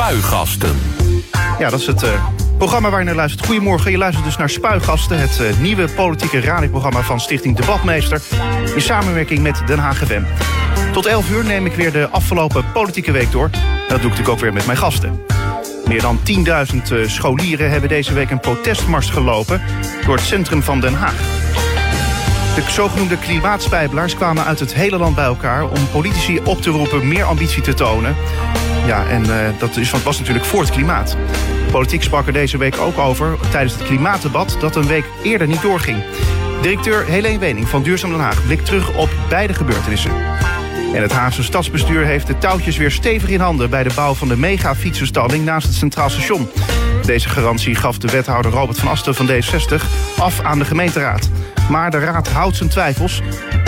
Spuigasten. Ja, dat is het uh, programma waar je naar luistert. Goedemorgen, je luistert dus naar Spuigasten... het uh, nieuwe politieke radioprogramma van Stichting Debatmeester... in samenwerking met Den Haag FM. Tot 11 uur neem ik weer de afgelopen politieke week door. En dat doe ik natuurlijk ook weer met mijn gasten. Meer dan 10.000 uh, scholieren hebben deze week een protestmars gelopen... door het centrum van Den Haag. De zogenoemde klimaatspijbelaars kwamen uit het hele land bij elkaar... om politici op te roepen meer ambitie te tonen. Ja, en uh, dat is, was natuurlijk voor het klimaat. Politiek sprak er deze week ook over tijdens het klimaatdebat... dat een week eerder niet doorging. Directeur Helene Wening van Duurzaam Den Haag blikt terug op beide gebeurtenissen. En het Haagse stadsbestuur heeft de touwtjes weer stevig in handen... bij de bouw van de mega-fietsenstalling naast het Centraal Station. Deze garantie gaf de wethouder Robert van Asten van D60 af aan de gemeenteraad. Maar de raad houdt zijn twijfels.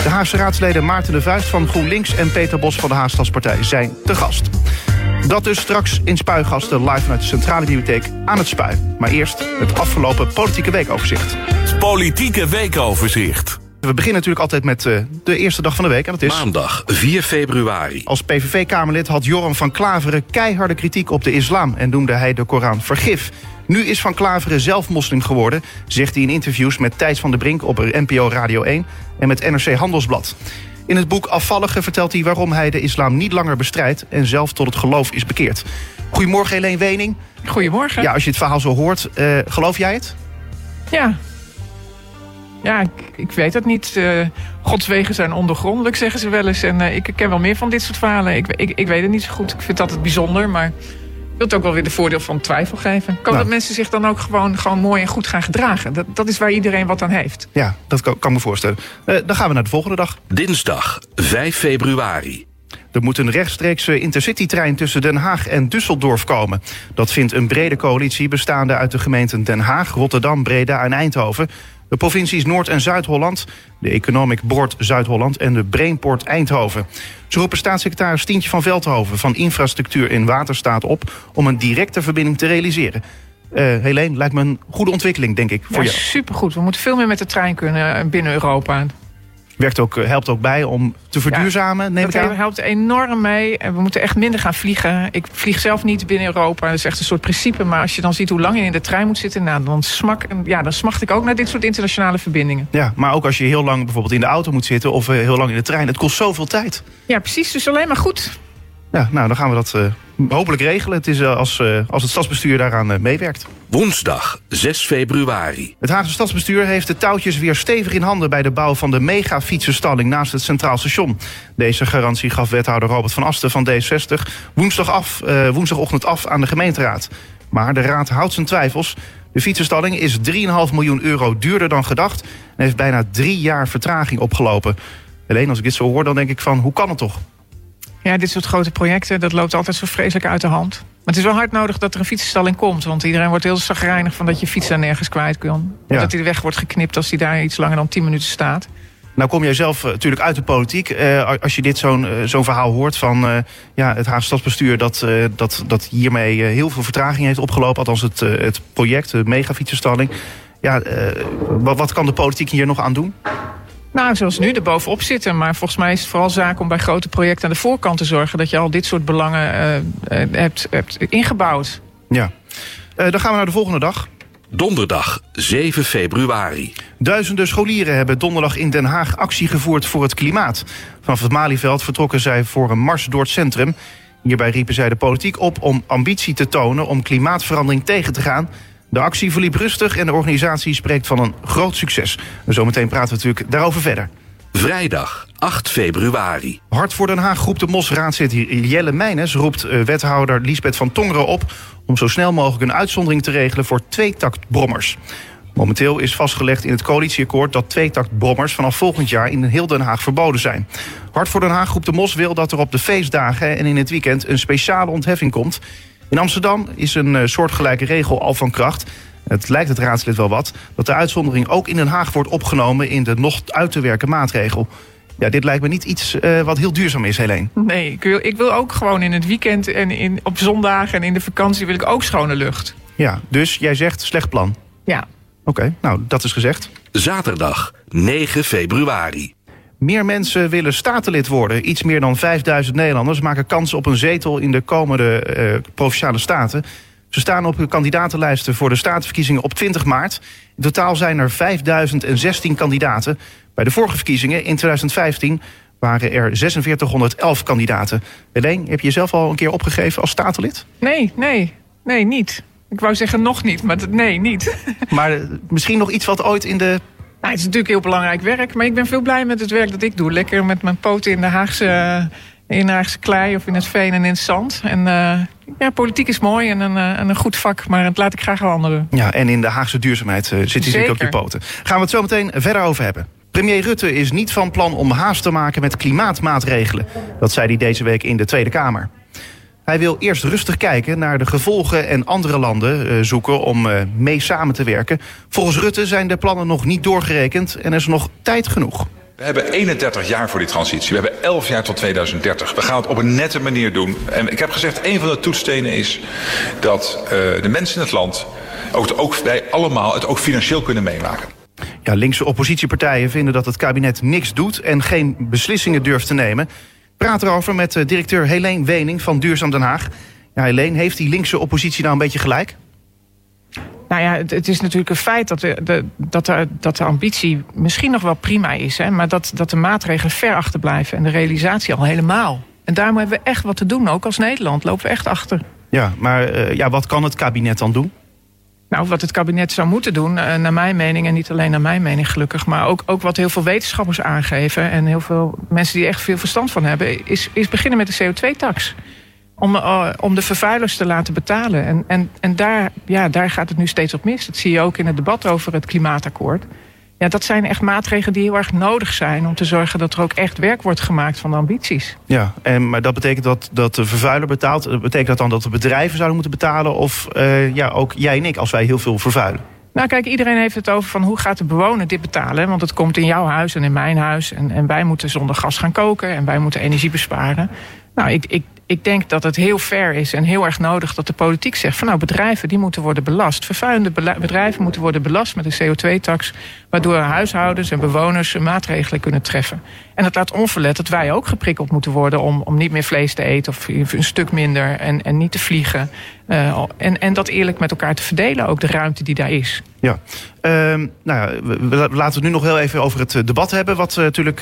De Haagse raadsleden Maarten de Vuist van GroenLinks... en Peter Bos van de Haagstadspartij zijn te gast. Dat dus straks in Spuigasten live vanuit de Centrale Bibliotheek aan het Spui. Maar eerst het afgelopen politieke weekoverzicht. Politieke weekoverzicht. We beginnen natuurlijk altijd met uh, de eerste dag van de week. En dat is... Maandag 4 februari. Als PVV-Kamerlid had Joram van Klaveren keiharde kritiek op de islam... en noemde hij de Koran vergif. Nu is Van Klaveren zelf moslim geworden... zegt hij in interviews met Thijs van der Brink op NPO Radio 1... en met NRC Handelsblad. In het boek Afvallige vertelt hij waarom hij de islam niet langer bestrijdt... en zelf tot het geloof is bekeerd. Goedemorgen, Helene Wening. Goedemorgen. Ja, als je het verhaal zo hoort, uh, geloof jij het? Ja. Ja, ik, ik weet het niet. Uh, Gods wegen zijn ondergrondelijk, zeggen ze wel eens. En uh, ik ken wel meer van dit soort verhalen. Ik, ik, ik weet het niet zo goed. Ik vind dat het bijzonder, maar... Ik wil het ook wel weer de voordeel van twijfel geven. Kan nou. dat mensen zich dan ook gewoon, gewoon mooi en goed gaan gedragen? Dat, dat is waar iedereen wat aan heeft. Ja, dat kan, kan me voorstellen. Uh, dan gaan we naar de volgende dag. Dinsdag 5 februari. Er moet een rechtstreekse intercitytrein tussen Den Haag en Düsseldorf komen. Dat vindt een brede coalitie bestaande uit de gemeenten Den Haag, Rotterdam, Breda en Eindhoven. De provincies Noord- en Zuid-Holland, de Economic Board Zuid-Holland en de Brainport Eindhoven. Ze roepen staatssecretaris Tientje van Veldhoven van Infrastructuur in Waterstaat op om een directe verbinding te realiseren. Uh, Helene, lijkt me een goede ontwikkeling, denk ik, voor ja, jou. Supergoed. We moeten veel meer met de trein kunnen binnen Europa. Werkt ook, helpt ook bij om te verduurzamen, ja, neem ik aan? Helpt enorm mee. We moeten echt minder gaan vliegen. Ik vlieg zelf niet binnen Europa. Dat is echt een soort principe. Maar als je dan ziet hoe lang je in de trein moet zitten... Nou, dan, smak, ja, dan smacht ik ook naar dit soort internationale verbindingen. Ja, maar ook als je heel lang bijvoorbeeld in de auto moet zitten... of heel lang in de trein. Het kost zoveel tijd. Ja, precies. Dus alleen maar goed. Ja, nou, dan gaan we dat uh, hopelijk regelen. Het is uh, als, uh, als het stadsbestuur daaraan meewerkt. Woensdag 6 februari. Het Haagse stadsbestuur heeft de touwtjes weer stevig in handen... bij de bouw van de mega-fietsenstalling naast het Centraal Station. Deze garantie gaf wethouder Robert van Asten van D60... Woensdag af, woensdagochtend af aan de gemeenteraad. Maar de raad houdt zijn twijfels. De fietsenstalling is 3,5 miljoen euro duurder dan gedacht... en heeft bijna drie jaar vertraging opgelopen. Alleen als ik dit zo hoor, dan denk ik van, hoe kan het toch? Ja, dit soort grote projecten, dat loopt altijd zo vreselijk uit de hand. Maar het is wel hard nodig dat er een fietsenstalling komt. Want iedereen wordt heel zagrijnig van dat je fiets daar nergens kwijt kan. Ja. Dat hij de weg wordt geknipt als hij daar iets langer dan 10 minuten staat. Nou kom jij zelf uh, natuurlijk uit de politiek. Uh, als je dit zo'n uh, zo'n verhaal hoort van ja, het Haagse Stadsbestuur... dat, dat, dat hiermee heel veel vertraging heeft opgelopen. Althans het, het project, de megafietsenstalling. Ja, wat, wat kan de politiek hier nog aan doen? Nou, zoals nu, er bovenop zitten. Maar volgens mij is het vooral zaak om bij grote projecten aan de voorkant te zorgen... dat je al dit soort belangen uh, hebt, hebt ingebouwd. Ja. Uh, dan gaan we naar de volgende dag. Donderdag 7 februari. Duizenden scholieren hebben donderdag in Den Haag actie gevoerd voor het klimaat. Vanaf het Malieveld vertrokken zij voor een mars door het centrum. Hierbij riepen zij de politiek op om ambitie te tonen om klimaatverandering tegen te gaan... De actie verliep rustig en de organisatie spreekt van een groot succes. Zometeen praten we natuurlijk daarover verder. Vrijdag 8 februari. Hart voor Den Haag groept de MOS-raadslid Jelle Meijnes... roept wethouder Liesbeth van Tongeren op... om zo snel mogelijk een uitzondering te regelen voor tweetaktbrommers. Momenteel is vastgelegd in het coalitieakkoord dat tweetaktbrommers vanaf volgend jaar in heel Den Haag verboden zijn. Hart voor Den Haag groep de Mos wil dat er op de feestdagen en in het weekend een speciale ontheffing komt. In Amsterdam is een uh, soortgelijke regel al van kracht. Het lijkt het raadslid wel wat dat de uitzondering ook in Den Haag wordt opgenomen in de nog uit te werken maatregel. Ja, dit lijkt me niet iets uh, wat heel duurzaam is, Helene. Nee, ik wil, ik wil ook gewoon in het weekend en in, op zondagen en in de vakantie wil ik ook schone lucht. Ja, dus jij zegt slecht plan. Ja. Oké, okay, nou dat is gezegd. Zaterdag 9 februari. Meer mensen willen statenlid worden. Iets meer dan 5000 Nederlanders maken kans op een zetel in de komende uh, provinciale staten. Ze staan op de kandidatenlijsten voor de statenverkiezingen op 20 maart. In totaal zijn er 5016 kandidaten. Bij de vorige verkiezingen in 2015 waren er 4611 kandidaten. Helene, heb je jezelf al een keer opgegeven als statenlid? Nee, nee, nee, niet. Ik wou zeggen nog niet, maar nee, niet. Maar eh, misschien nog iets wat ooit in de nou, het is natuurlijk heel belangrijk werk, maar ik ben veel blij met het werk dat ik doe. Lekker met mijn poten in de Haagse, in de Haagse klei of in het veen en in het zand. En uh, ja, politiek is mooi en een, uh, een goed vak, maar dat laat ik graag aan anderen. Ja, en in de Haagse duurzaamheid uh, zit hij ook je poten. Gaan we het zo meteen verder over hebben. Premier Rutte is niet van plan om haast te maken met klimaatmaatregelen. Dat zei hij deze week in de Tweede Kamer. Hij wil eerst rustig kijken naar de gevolgen en andere landen uh, zoeken om uh, mee samen te werken. Volgens Rutte zijn de plannen nog niet doorgerekend en er is nog tijd genoeg. We hebben 31 jaar voor die transitie. We hebben 11 jaar tot 2030. We gaan het op een nette manier doen. En ik heb gezegd, een van de toetsstenen is dat uh, de mensen in het land, ook, ook wij allemaal, het ook financieel kunnen meemaken. Ja, linkse oppositiepartijen vinden dat het kabinet niks doet en geen beslissingen durft te nemen praat erover met uh, directeur Helene Wening van Duurzaam Den Haag. Ja, Helene, heeft die linkse oppositie nou een beetje gelijk? Nou ja, het, het is natuurlijk een feit dat de, de, dat, de, dat de ambitie misschien nog wel prima is. Hè, maar dat, dat de maatregelen ver achterblijven en de realisatie al helemaal. En daarom hebben we echt wat te doen. Ook als Nederland lopen we echt achter. Ja, maar uh, ja, wat kan het kabinet dan doen? Nou, wat het kabinet zou moeten doen, uh, naar mijn mening, en niet alleen naar mijn mening gelukkig, maar ook, ook wat heel veel wetenschappers aangeven en heel veel mensen die echt veel verstand van hebben, is, is beginnen met de CO2-tax. Om, uh, om de vervuilers te laten betalen. En, en, en daar, ja, daar gaat het nu steeds op mis. Dat zie je ook in het debat over het klimaatakkoord. Ja, dat zijn echt maatregelen die heel erg nodig zijn om te zorgen dat er ook echt werk wordt gemaakt van de ambities. Ja, en, maar dat betekent dat, dat de vervuiler betaalt. Betekent dat dan dat de bedrijven zouden moeten betalen? Of uh, ja, ook jij en ik als wij heel veel vervuilen? Nou kijk, iedereen heeft het over van hoe gaat de bewoner dit betalen. Want het komt in jouw huis en in mijn huis. En, en wij moeten zonder gas gaan koken en wij moeten energie besparen. Nou, ik, ik, ik denk dat het heel fair is en heel erg nodig dat de politiek zegt van nou bedrijven die moeten worden belast. Vervuilende bedrijven moeten worden belast met een CO2-tax, waardoor huishoudens en bewoners maatregelen kunnen treffen. En dat laat onverlet dat wij ook geprikkeld moeten worden om, om niet meer vlees te eten of een stuk minder en, en niet te vliegen. Uh, en, en dat eerlijk met elkaar te verdelen, ook de ruimte die daar is. Ja, uh, nou ja, we, we, laten het nu nog heel even over het debat hebben. Wat uh, natuurlijk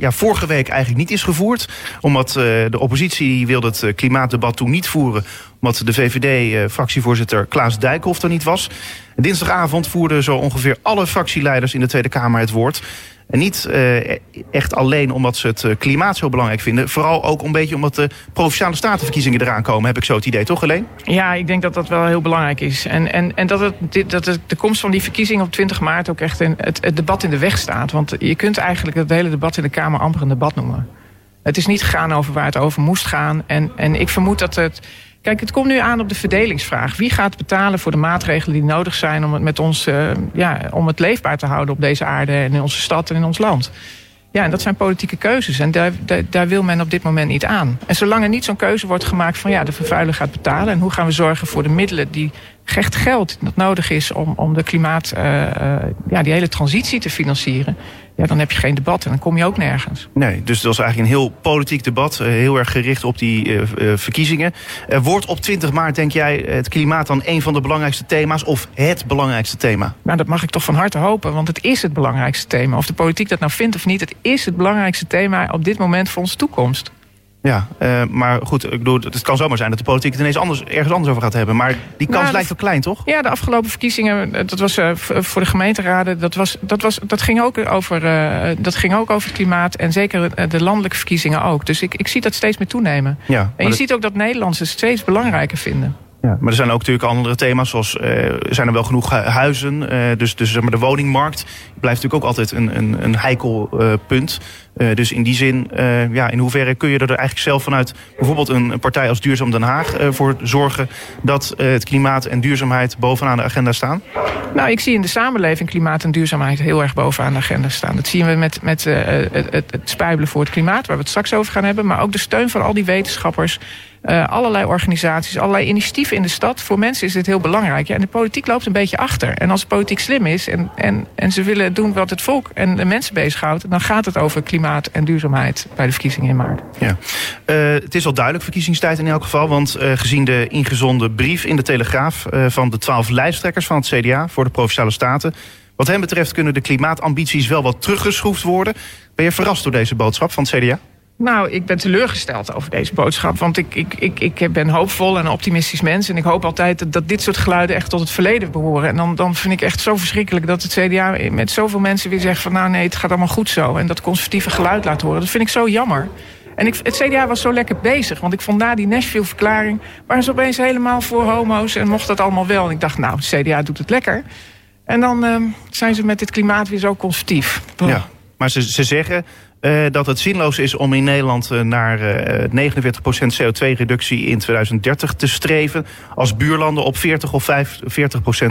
ja, vorige week eigenlijk niet is gevoerd. Omdat de oppositie wilde het klimaatdebat toen niet voeren. Omdat de VVD-fractievoorzitter Klaas Dijkhoff er niet was. Dinsdagavond voerden zo ongeveer alle fractieleiders in de Tweede Kamer het woord. En niet uh, echt alleen omdat ze het klimaat zo belangrijk vinden. Vooral ook een beetje omdat de provinciale statenverkiezingen eraan komen. Heb ik zo het idee, toch alleen? Ja, ik denk dat dat wel heel belangrijk is. En, en, en dat, het, dat het, de komst van die verkiezingen op 20 maart ook echt in het, het debat in de weg staat. Want je kunt eigenlijk het hele debat in de Kamer amper een debat noemen. Het is niet gegaan over waar het over moest gaan. En, en ik vermoed dat het Kijk, het komt nu aan op de verdelingsvraag. Wie gaat betalen voor de maatregelen die nodig zijn om het met ons, uh, ja, om het leefbaar te houden op deze aarde en in onze stad en in ons land? Ja, en dat zijn politieke keuzes. En daar, daar, wil men op dit moment niet aan. En zolang er niet zo'n keuze wordt gemaakt van ja, de vervuiler gaat betalen. En hoe gaan we zorgen voor de middelen die echt geld dat nodig is om, om de klimaat, uh, uh, ja, die hele transitie te financieren ja, dan heb je geen debat en dan kom je ook nergens. Nee, dus dat was eigenlijk een heel politiek debat, heel erg gericht op die uh, verkiezingen. Uh, wordt op 20 maart, denk jij, het klimaat dan een van de belangrijkste thema's of het belangrijkste thema? Nou, dat mag ik toch van harte hopen, want het is het belangrijkste thema. Of de politiek dat nou vindt of niet, het is het belangrijkste thema op dit moment voor onze toekomst. Ja, uh, maar goed, ik bedoel, het kan zomaar zijn dat de politiek het ineens anders, ergens anders over gaat hebben. Maar die kans nou, lijkt wel klein, toch? Ja, de afgelopen verkiezingen, eh, dat was uh, voor de gemeenteraden, dat, was, dat, was, dat, ging ook over, uh, dat ging ook over het klimaat. En zeker de landelijke verkiezingen ook. Dus ik, ik zie dat steeds meer toenemen. Ja, en je dat... ziet ook dat Nederlanders het steeds belangrijker vinden. Ja, maar er zijn ook natuurlijk andere thema's, zoals uh, zijn er wel genoeg huizen. Uh, dus dus zeg maar, de woningmarkt blijft natuurlijk ook altijd een, een, een heikel uh, punt. dus in die zin, ja, in hoeverre kun je er eigenlijk zelf vanuit bijvoorbeeld een partij als Duurzaam Den Haag voor zorgen dat het klimaat en duurzaamheid bovenaan de agenda staan? Nou, ik zie in de samenleving klimaat en duurzaamheid heel erg bovenaan de agenda staan. Dat zien we met, met het, het, het spuibelen voor het klimaat, waar we het straks over gaan hebben. Maar ook de steun van al die wetenschappers Uh, allerlei organisaties, allerlei initiatieven in de stad. Voor mensen is dit heel belangrijk. Ja, en de politiek loopt een beetje achter. En als de politiek slim is en, en, en ze willen doen wat het volk en de mensen bezighoudt... dan gaat het over klimaat en duurzaamheid bij de verkiezingen in maart. Ja. Uh, het is al duidelijk verkiezingstijd in elk geval. Want uh, gezien de ingezonde brief in de Telegraaf van de twaalf lijsttrekkers van het CDA... voor de Provinciale Staten... wat hen betreft kunnen de klimaatambities wel wat teruggeschroefd worden. Ben je verrast door deze boodschap van het CDA? Nou, ik ben teleurgesteld over deze boodschap. Want ik, ik, ik, ik ben hoopvol en een optimistisch mens. En ik hoop altijd dat, dat dit soort geluiden echt tot het verleden behoren. En dan, dan vind ik echt zo verschrikkelijk dat het CDA met zoveel mensen weer zegt van... nou nee, het gaat allemaal goed zo. En dat conservatieve geluid laat horen. Dat vind ik zo jammer. En ik, het CDA was zo lekker bezig. Want ik vond na die Nashville-verklaring... waren ze opeens helemaal voor homo's en mocht dat allemaal wel. En ik dacht, nou, het CDA doet het lekker. En dan uh, zijn ze met dit klimaat weer zo conservatief. Ja, maar ze, ze zeggen uh, dat het zinloos is om in Nederland uh, naar uh, 49% CO2-reductie in 2030 te streven. Als buurlanden op 40 of 45%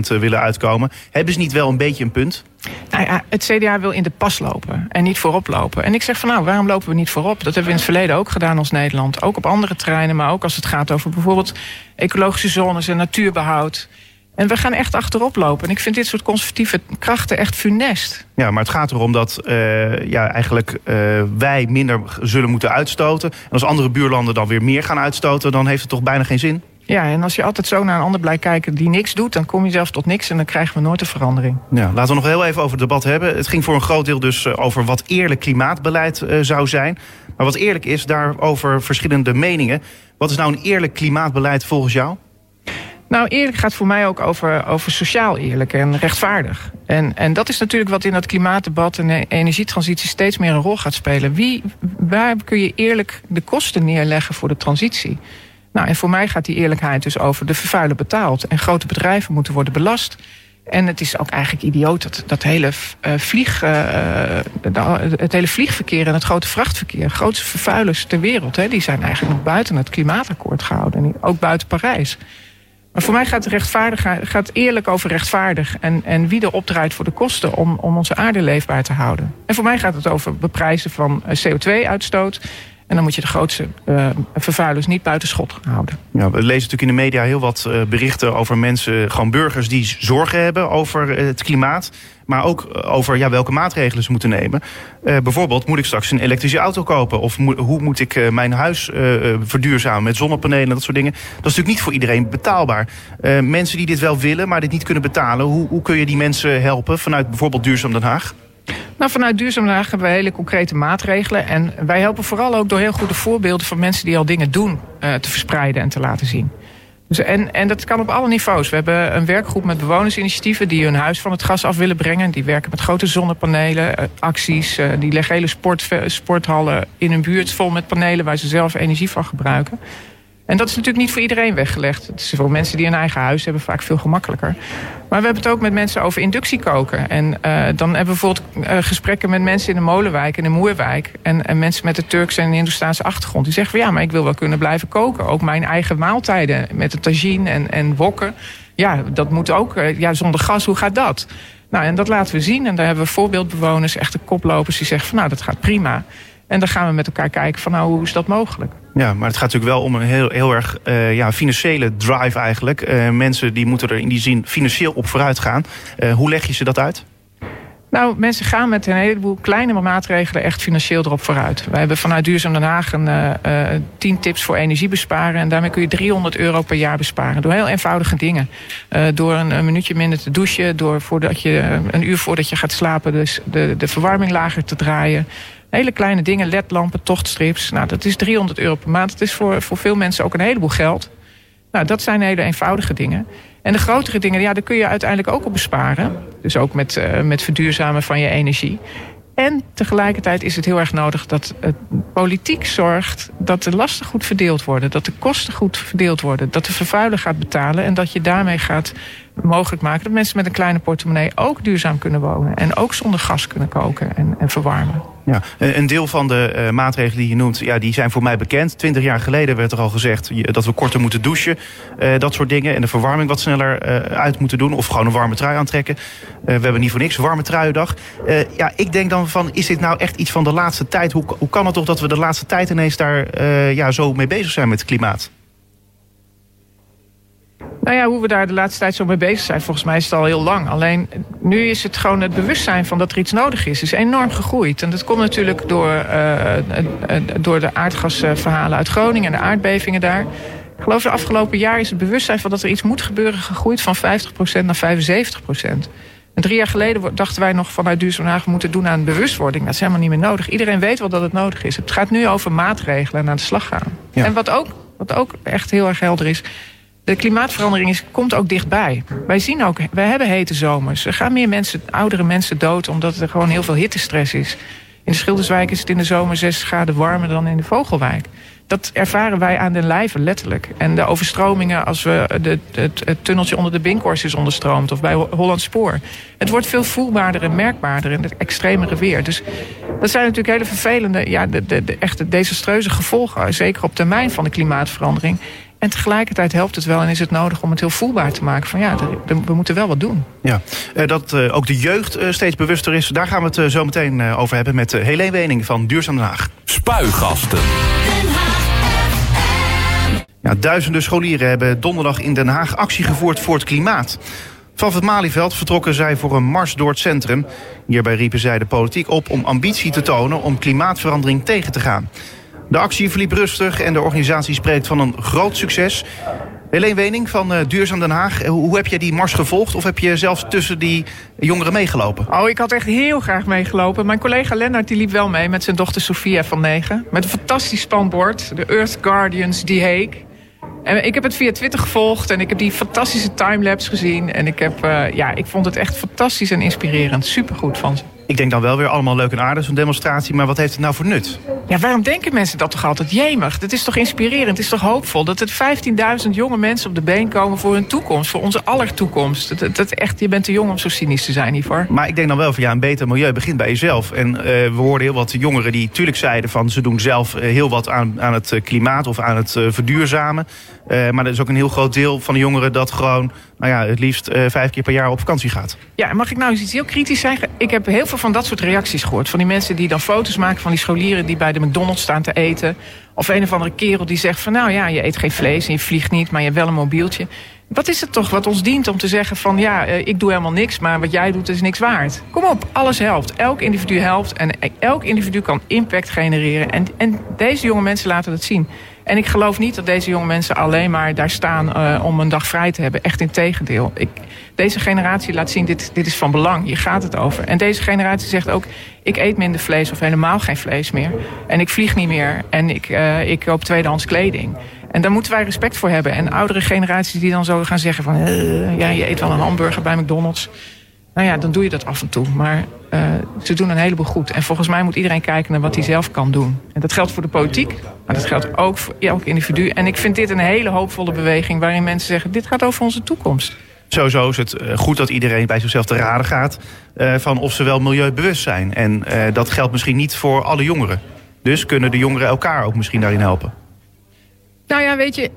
willen uitkomen. Hebben ze niet wel een beetje een punt? Nou ja, het CDA wil in de pas lopen en niet voorop lopen. En ik zeg van nou, waarom lopen we niet voorop? Dat hebben we in het verleden ook gedaan als Nederland. Ook op andere terreinen, maar ook als het gaat over bijvoorbeeld ecologische zones en natuurbehoud. En we gaan echt achterop lopen. En ik vind dit soort conservatieve krachten echt funest. Ja, maar het gaat erom dat uh, ja, eigenlijk uh, wij minder zullen moeten uitstoten. En als andere buurlanden dan weer meer gaan uitstoten, dan heeft het toch bijna geen zin? Ja, en als je altijd zo naar een ander blijft kijken die niks doet... dan kom je zelf tot niks en dan krijgen we nooit een verandering. Ja, laten we nog heel even over het debat hebben. Het ging voor een groot deel dus eh, over wat eerlijk klimaatbeleid uh, zou zijn. Maar wat eerlijk is, daarover verschillende meningen. Wat is nou een eerlijk klimaatbeleid volgens jou? Nou, eerlijk gaat voor mij ook over, over sociaal eerlijk en rechtvaardig. En, en dat is natuurlijk wat in dat klimaatdebat en de energietransitie steeds meer een rol gaat spelen. Wie, waar kun je eerlijk de kosten neerleggen voor de transitie? Nou, en voor mij gaat die eerlijkheid dus over de vervuiler betaalt. En grote bedrijven moeten worden belast. En het is ook eigenlijk idioot dat dat hele, uh, vlieg, uh, het hele vliegverkeer en het grote vrachtverkeer, grootste vervuilers ter wereld, hè, die zijn eigenlijk nog buiten het klimaatakkoord gehouden. ook buiten Parijs. Maar voor mij gaat, rechtvaardig, gaat eerlijk over rechtvaardig. En, en wie er opdraait voor de kosten om, om onze aarde leefbaar te houden. En voor mij gaat het over beprijzen van eh, CO2-uitstoot. En dan moet je de grootste uh, vervuilers niet buiten schot houden. Ja, we lezen natuurlijk in de media heel wat uh, berichten over mensen, gewoon burgers die zorgen hebben over het klimaat. Maar ook over ja, welke maatregelen ze moeten nemen. Bijvoorbeeld, moet ik straks een elektrische auto kopen? Of hoe moet ik mijn huis verduurzamen met zonnepanelen en dat soort dingen? Dat is natuurlijk niet voor iedereen betaalbaar. mensen die dit wel willen, maar dit niet kunnen betalen... Hoe, hoe kun je die mensen helpen vanuit bijvoorbeeld Duurzaam Den Haag? Nou, vanuit Duurzaam Haag hebben we hele concrete maatregelen. En wij helpen vooral ook door heel goede voorbeelden van mensen die al dingen doen... te verspreiden en te laten zien. Dus en, en dat kan op alle niveaus. We hebben een werkgroep met bewonersinitiatieven die hun huis van het gas af willen brengen. Die werken met grote zonnepanelen, eh, acties. Eh, die leggen hele sport, sporthallen in hun buurt vol met panelen waar ze zelf energie van gebruiken. En dat is natuurlijk niet voor iedereen weggelegd. Het is voor mensen die een eigen huis hebben vaak veel gemakkelijker. Maar we hebben het ook met mensen over inductiekoken. En uh, dan hebben we bijvoorbeeld uh, gesprekken met mensen in de Molenwijk en de Moerwijk. En, en mensen met de Turkse en de Hindoestaanse achtergrond. Die zeggen van ja, maar ik wil wel kunnen blijven koken. Ook mijn eigen maaltijden met de tagine en, en wokken. Ja, dat moet ook. Uh, ja, zonder gas, hoe gaat dat? Nou, en dat laten we zien. En daar hebben we voorbeeldbewoners, echte koplopers, die zeggen van nou, dat gaat prima. En dan gaan we met elkaar kijken van nou, hoe is dat mogelijk? Ja, maar het gaat natuurlijk wel om een heel, heel erg uh, ja, financiële drive eigenlijk. Uh, mensen die moeten er in die zin financieel op vooruit gaan. Uh, hoe leg je ze dat uit? Nou, mensen gaan met een heleboel kleine maatregelen echt financieel erop vooruit. Wij hebben vanuit Duurzaam Den Haag een uh, 10 tips voor energiebesparen. En daarmee kun je 300 euro per jaar besparen. Door heel eenvoudige dingen. Uh, door een, minuutje minder te douchen. Door voordat je, een uur voordat je gaat slapen dus de, de verwarming lager te draaien. Hele kleine dingen, ledlampen, tochtstrips. Nou, dat is 300 euro per maand. Dat is voor, voor veel mensen ook een heleboel geld. Nou, dat zijn hele eenvoudige dingen. En de grotere dingen, ja, daar kun je uiteindelijk ook op besparen. Dus ook met, uh, met verduurzamen van je energie. En tegelijkertijd is het heel erg nodig dat het politiek zorgt dat de lasten goed verdeeld worden. Dat de kosten goed verdeeld worden. Dat de vervuiler gaat betalen. En dat je daarmee gaat mogelijk maken dat mensen met een kleine portemonnee ook duurzaam kunnen wonen. En ook zonder gas kunnen koken en, en verwarmen. Ja, een deel van de uh, maatregelen die je noemt, ja, die zijn voor mij bekend. Twintig jaar geleden werd er al gezegd dat we korter moeten douchen. Uh, dat soort dingen. En de verwarming wat sneller uit moeten doen. Of gewoon een warme trui aantrekken. we hebben niet voor niks warme truiendag. ja, ik denk dan van, is dit nou echt iets van de laatste tijd? Hoe, hoe kan het toch dat we de laatste tijd ineens daar ja, zo mee bezig zijn met het klimaat? Nou ja, hoe we daar de laatste tijd zo mee bezig zijn, volgens mij is het al heel lang. Alleen nu is het gewoon het bewustzijn van dat er iets nodig is, is enorm gegroeid. En dat komt natuurlijk door, uh, door de aardgasverhalen uit Groningen en de aardbevingen daar. Ik geloof de afgelopen jaar is het bewustzijn van dat er iets moet gebeuren gegroeid van 50% naar 75%. En drie jaar geleden dachten wij nog vanuit Duurzaam Haag... moeten doen aan bewustwording. Dat is helemaal niet meer nodig. Iedereen weet wel dat het nodig is. Het gaat nu over maatregelen en aan de slag gaan. En wat ook, wat ook echt heel erg helder is... de klimaatverandering is, komt ook dichtbij. Wij zien ook, wij hebben hete zomers. Er gaan meer mensen, oudere mensen dood... omdat er gewoon heel veel hittestress is. In de Schilderswijk is het in de zomer 6 graden warmer dan in de Vogelwijk dat ervaren wij aan den lijve letterlijk. En de overstromingen als we de, het, tunneltje onder de Binkhorst is onderstroomd... of bij Holland Spoor. Het wordt veel voelbaarder en merkbaarder in het extremere weer. Dus dat zijn natuurlijk hele vervelende, ja, de, de, de echte desastreuze gevolgen... zeker op termijn van de klimaatverandering. En tegelijkertijd helpt het wel en is het nodig om het heel voelbaar te maken. Van ja, we moeten wel wat doen. Ja, eh, dat eh, ook de jeugd eh, steeds bewuster is. Daar gaan we het zo meteen over hebben met Helene Wening van Duurzaam Den Haag. Spuigasten. Ja, duizenden scholieren hebben donderdag in Den Haag actie gevoerd voor het klimaat. Vanaf het Malieveld vertrokken zij voor een mars door het centrum. Hierbij riepen zij de politiek op om ambitie te tonen om klimaatverandering tegen te gaan. De actie verliep rustig en de organisatie spreekt van een groot succes. Helene Wening van uh, Duurzaam Den Haag. Hoe heb je die mars gevolgd of heb je zelfs tussen die jongeren meegelopen? Oh, ik had echt heel graag meegelopen. Mijn collega Lennart die liep wel mee met zijn dochter Sofia van 9. Met een fantastisch spanbord. De Earth Guardians, die Heek. En ik heb het via Twitter gevolgd en ik heb die fantastische timelapse gezien. En ik, heb, uh, ja, ik vond het echt fantastisch en inspirerend. Supergoed van ze. Ik denk dan wel weer allemaal leuk en aardig, zo'n demonstratie. Maar wat heeft het nou voor nut? Ja, waarom denken mensen dat toch altijd? Jemig, dat is toch inspirerend, het is toch hoopvol... dat er 15.000 jonge mensen op de been komen voor hun toekomst. Voor onze aller toekomst. Dat, dat, echt, je bent te jong om zo cynisch te zijn hiervoor. Maar ik denk dan wel van ja, een beter milieu begint bij jezelf. En uh, we hoorden heel wat jongeren die tuurlijk zeiden van... ze doen zelf eh, heel wat aan, aan het klimaat of aan het uh, verduurzamen. Maar er is ook een heel groot deel van de jongeren dat gewoon nou ja, het liefst uh, vijf keer per jaar op vakantie gaat. Ja, mag ik nou eens iets heel kritisch zeggen? Ik heb heel veel van dat soort reacties gehoord. Van die mensen die dan foto's maken van die scholieren die bij de McDonald's staan te eten. Of een of andere kerel die zegt van nou ja, je eet geen vlees en je vliegt niet, maar je hebt wel een mobieltje. Wat is het toch wat ons dient om te zeggen van ja, uh, ik doe helemaal niks, maar wat jij doet is niks waard. Kom op, alles helpt. Elk individu helpt en elk individu kan impact genereren. En, en deze jonge mensen laten dat zien. En ik geloof niet dat deze jonge mensen alleen maar daar staan uh, om een dag vrij te hebben. Echt in tegendeel. Ik, deze generatie laat zien, dit, dit is van belang. Hier gaat het over. En deze generatie zegt ook, ik eet minder vlees of helemaal geen vlees meer. En ik vlieg niet meer. En ik, uh, ik koop tweedehands kleding. En daar moeten wij respect voor hebben. En oudere generaties die dan zo gaan zeggen van... Uh, ja, je eet wel een hamburger bij McDonald's. Nou ja, dan doe je dat af en toe. Maar uh, ze doen een heleboel goed. En volgens mij moet iedereen kijken naar wat hij zelf kan doen. En dat geldt voor de politiek, maar dat geldt ook voor elk individu. En ik vind dit een hele hoopvolle beweging waarin mensen zeggen... dit gaat over onze toekomst. Sowieso is het eh, goed dat iedereen bij zichzelf te raden gaat... Uh, van of ze wel milieubewust zijn. En dat geldt misschien niet voor alle jongeren. Dus kunnen de jongeren elkaar ook misschien daarin helpen? Nou ja, weet je,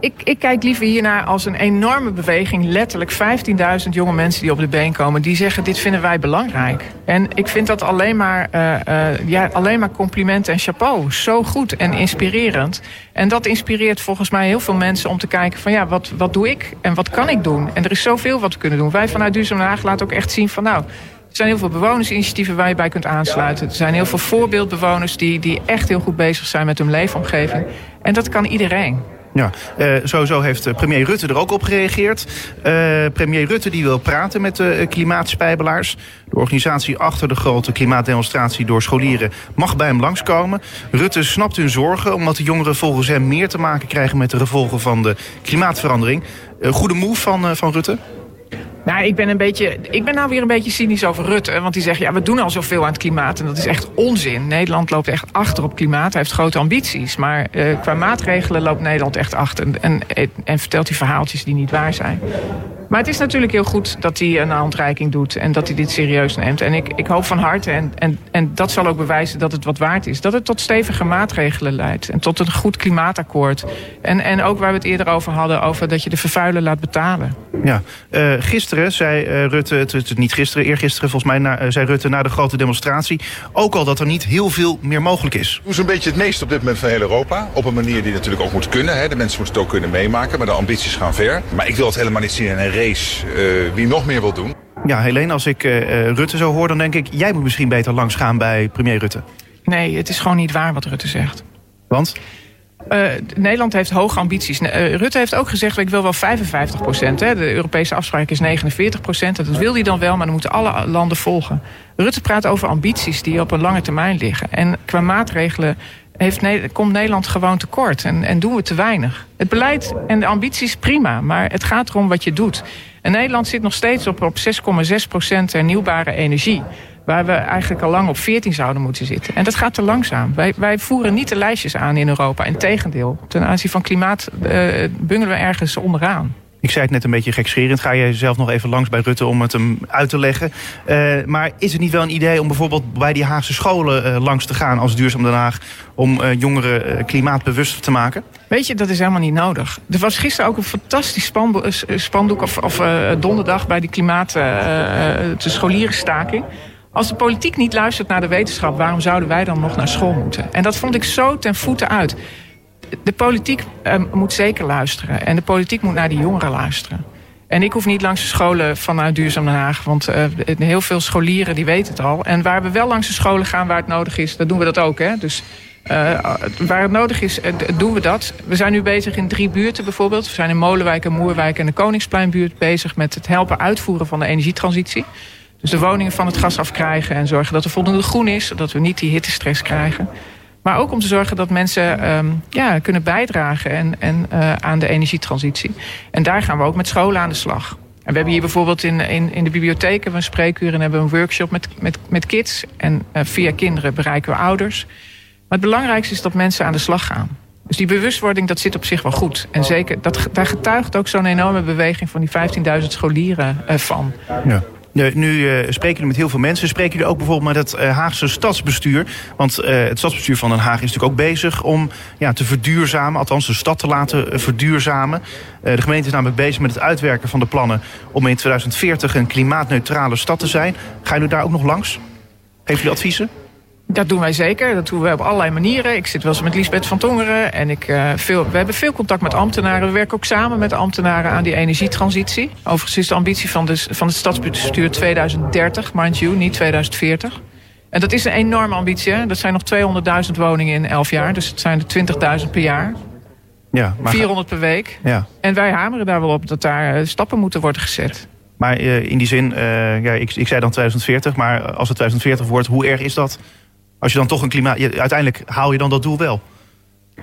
ik, ik, kijk liever hiernaar als een enorme beweging. Letterlijk 15.000 jonge mensen die op de been komen. Die zeggen, dit vinden wij belangrijk. En ik vind dat alleen maar, uh, uh, ja, alleen maar complimenten en chapeau. Zo goed en inspirerend. En dat inspireert volgens mij heel veel mensen om te kijken van... ja, wat, wat doe ik en wat kan ik doen? En er is zoveel wat we kunnen doen. Wij vanuit Duurzaam Haag laten ook echt zien van... nou, er zijn heel veel bewonersinitiatieven waar je bij kunt aansluiten. Er zijn heel veel voorbeeldbewoners die, die echt heel goed bezig zijn met hun leefomgeving. En dat kan iedereen. Ja, uh, sowieso heeft premier Rutte er ook op gereageerd. Uh, premier Rutte die wil praten met de klimaatspijbelaars. De organisatie achter de grote klimaatdemonstratie door scholieren mag bij hem langskomen. Rutte snapt hun zorgen omdat de jongeren volgens hem meer te maken krijgen met de gevolgen van de klimaatverandering. Goede move van, van Rutte? Nou, ik ben, een beetje, ik ben nou weer een beetje cynisch over Rutte. Want die zegt, ja, we doen al zoveel aan het klimaat. En dat is echt onzin. Nederland loopt echt achter op klimaat. Hij heeft grote ambities. Maar uh, qua maatregelen loopt Nederland echt achter. En, en, en vertelt die verhaaltjes die niet waar zijn. Maar het is natuurlijk heel goed dat hij een handreiking doet en dat hij dit serieus neemt. En ik, ik hoop van harte, en, en, en dat zal ook bewijzen dat het wat waard is, dat het tot stevige maatregelen leidt. En tot een goed klimaatakkoord. En, en ook waar we het eerder over hadden, over dat je de vervuiler laat betalen. Ja, uh, gisteren zei uh, Rutte, het is niet gisteren, eergisteren volgens mij, na, uh, zei Rutte na de grote demonstratie, ook al dat er niet heel veel meer mogelijk is. Hoe is een beetje het meest op dit moment van heel Europa? Op een manier die natuurlijk ook moet kunnen. Hè? De mensen moeten het ook kunnen meemaken, maar de ambities gaan ver. Maar ik wil het helemaal niet zien in een race wie nog meer wil doen. Ja, Helene, als ik Rutte zo hoor, dan denk ik, jij moet misschien beter langs gaan bij premier Rutte. Nee, het is gewoon niet waar wat Rutte zegt. Want? Uh, Nederland heeft hoge ambities. Uh, Rutte heeft ook gezegd, ik wil wel 55 procent. De Europese afspraak is 49 procent. Dat wil hij dan wel, maar dan moeten alle landen volgen. Rutte praat over ambities die op een lange termijn liggen. En qua maatregelen heeft, komt Nederland gewoon tekort en, en doen we te weinig. Het beleid en de ambities prima, maar het gaat erom wat je doet. En Nederland zit nog steeds op, op 6,6 procent hernieuwbare energie. Waar we eigenlijk al lang op 14 zouden moeten zitten. En dat gaat te langzaam. Wij, wij voeren niet de lijstjes aan in Europa. Integendeel, ten aanzien van klimaat uh, bungelen we ergens onderaan. Ik zei het net een beetje gekscherend. Ga je zelf nog even langs bij Rutte om het hem uit te leggen. Uh, maar is het niet wel een idee om bijvoorbeeld bij die Haagse scholen uh, langs te gaan als Duurzaam Den Haag... om uh, jongeren klimaatbewust te maken? Weet je, dat is helemaal niet nodig. Er was gisteren ook een fantastisch spandoek of, of donderdag bij die klimaat... de scholierenstaking. Als de politiek niet luistert naar de wetenschap, waarom zouden wij dan nog naar school moeten? En dat vond ik zo ten voeten uit. De politiek uh, moet zeker luisteren. En de politiek moet naar die jongeren luisteren. En ik hoef niet langs de scholen vanuit Duurzaam Den Haag. Want uh, heel veel scholieren die weten het al. En waar we wel langs de scholen gaan waar het nodig is, dan doen we dat ook. Hè? Dus uh, waar het nodig is, doen we dat. We zijn nu bezig in drie buurten bijvoorbeeld. We zijn in Molenwijk en Moerwijk en de Koningspleinbuurt bezig met het helpen uitvoeren van de energietransitie. Dus de woningen van het gas afkrijgen en zorgen dat er voldoende groen is. Zodat we niet die hittestress krijgen. Maar ook om te zorgen dat mensen um, ja, kunnen bijdragen en, en, uh, aan de energietransitie. En daar gaan we ook met scholen aan de slag. En we hebben hier bijvoorbeeld in, in, in de bibliotheek een spreekuur en hebben we een workshop met, met, met kids. En uh, via kinderen bereiken we ouders. Maar het belangrijkste is dat mensen aan de slag gaan. Dus die bewustwording, dat zit op zich wel goed. En zeker, dat, daar getuigt ook zo'n enorme beweging van die 15.000 scholieren uh, van. Ja. Nu uh, spreken jullie met heel veel mensen. Spreken jullie ook bijvoorbeeld met het uh, Haagse stadsbestuur? Want uh, het stadsbestuur van Den Haag is natuurlijk ook bezig om ja, te verduurzamen. Althans, de stad te laten verduurzamen. de gemeente is namelijk bezig met het uitwerken van de plannen... om in 2040 een klimaatneutrale stad te zijn. Gaan jullie daar ook nog langs? Geef jullie adviezen? Dat doen wij zeker. Dat doen we op allerlei manieren. Ik zit wel eens met Liesbeth van Tongeren. En ik, uh, veel, we hebben veel contact met ambtenaren. We werken ook samen met ambtenaren aan die energietransitie. Overigens is de ambitie van, de, van het stadsbestuur 2030, mind you, niet 2040. En dat is een enorme ambitie. Hè? Dat zijn nog 200.000 woningen in 11 jaar. Dus het zijn er 20.000 per jaar. Ja, maar 400 per week. Ja. En wij hameren daar wel op dat daar uh, stappen moeten worden gezet. Maar uh, in die zin, ja, ik, ik zei dan 2040. Maar als het 2040 wordt, hoe erg is dat? Als je dan toch een klimaat... Uiteindelijk haal je dan dat doel wel.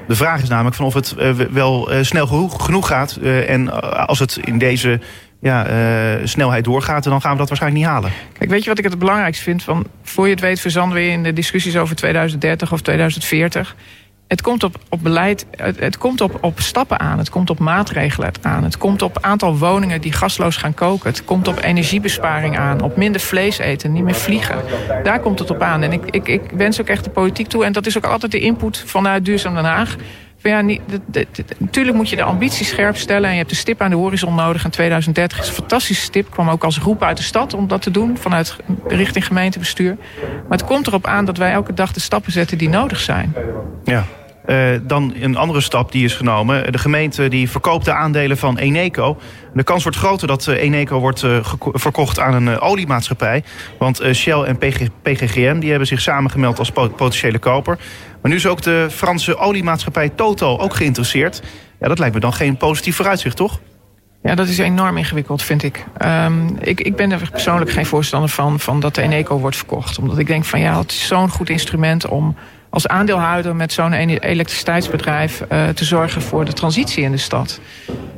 De vraag is namelijk van of het uh, wel uh, snel genoeg, gaat. Uh, en als het in deze ja, snelheid doorgaat, dan gaan we dat waarschijnlijk niet halen. Kijk, weet je wat ik het belangrijkste vind? Van, voor je het weet verzanden we in de discussies over 2030 of 2040. Het komt op, op beleid, het, het, komt op, op stappen aan. Het komt op maatregelen aan. Het komt op aantal woningen die gasloos gaan koken. Het komt op energiebesparing aan. Op minder vlees eten, niet meer vliegen. Daar komt het op aan. En ik, ik, ik wens ook echt de politiek toe. En dat is ook altijd de input vanuit Duurzaam Den Haag. Ja, natuurlijk moet je de ambitie scherp stellen. En je hebt de stip aan de horizon nodig. En 2030 is een fantastische stip. Kwam ook als roep uit de stad om dat te doen. Vanuit richting gemeentebestuur. Maar het komt erop aan dat wij elke dag de stappen zetten die nodig zijn. Ja, uh, dan een andere stap die is genomen. De gemeente die verkoopt de aandelen van Eneco. De kans wordt groter dat Eneco wordt uh, verkocht aan een oliemaatschappij. Want Shell en PG PGGM die hebben zich samengemeld als potentiële koper. Maar nu is ook de Franse oliemaatschappij Total ook geïnteresseerd. Ja, dat lijkt me dan geen positief vooruitzicht, toch? Ja, dat is enorm ingewikkeld, vind ik. Um, ik, ik ben er persoonlijk geen voorstander van, van dat de Eneco wordt verkocht. Omdat ik denk van ja, het is zo'n goed instrument om als aandeelhouder met zo'n elektriciteitsbedrijf uh, te zorgen voor de transitie in de stad.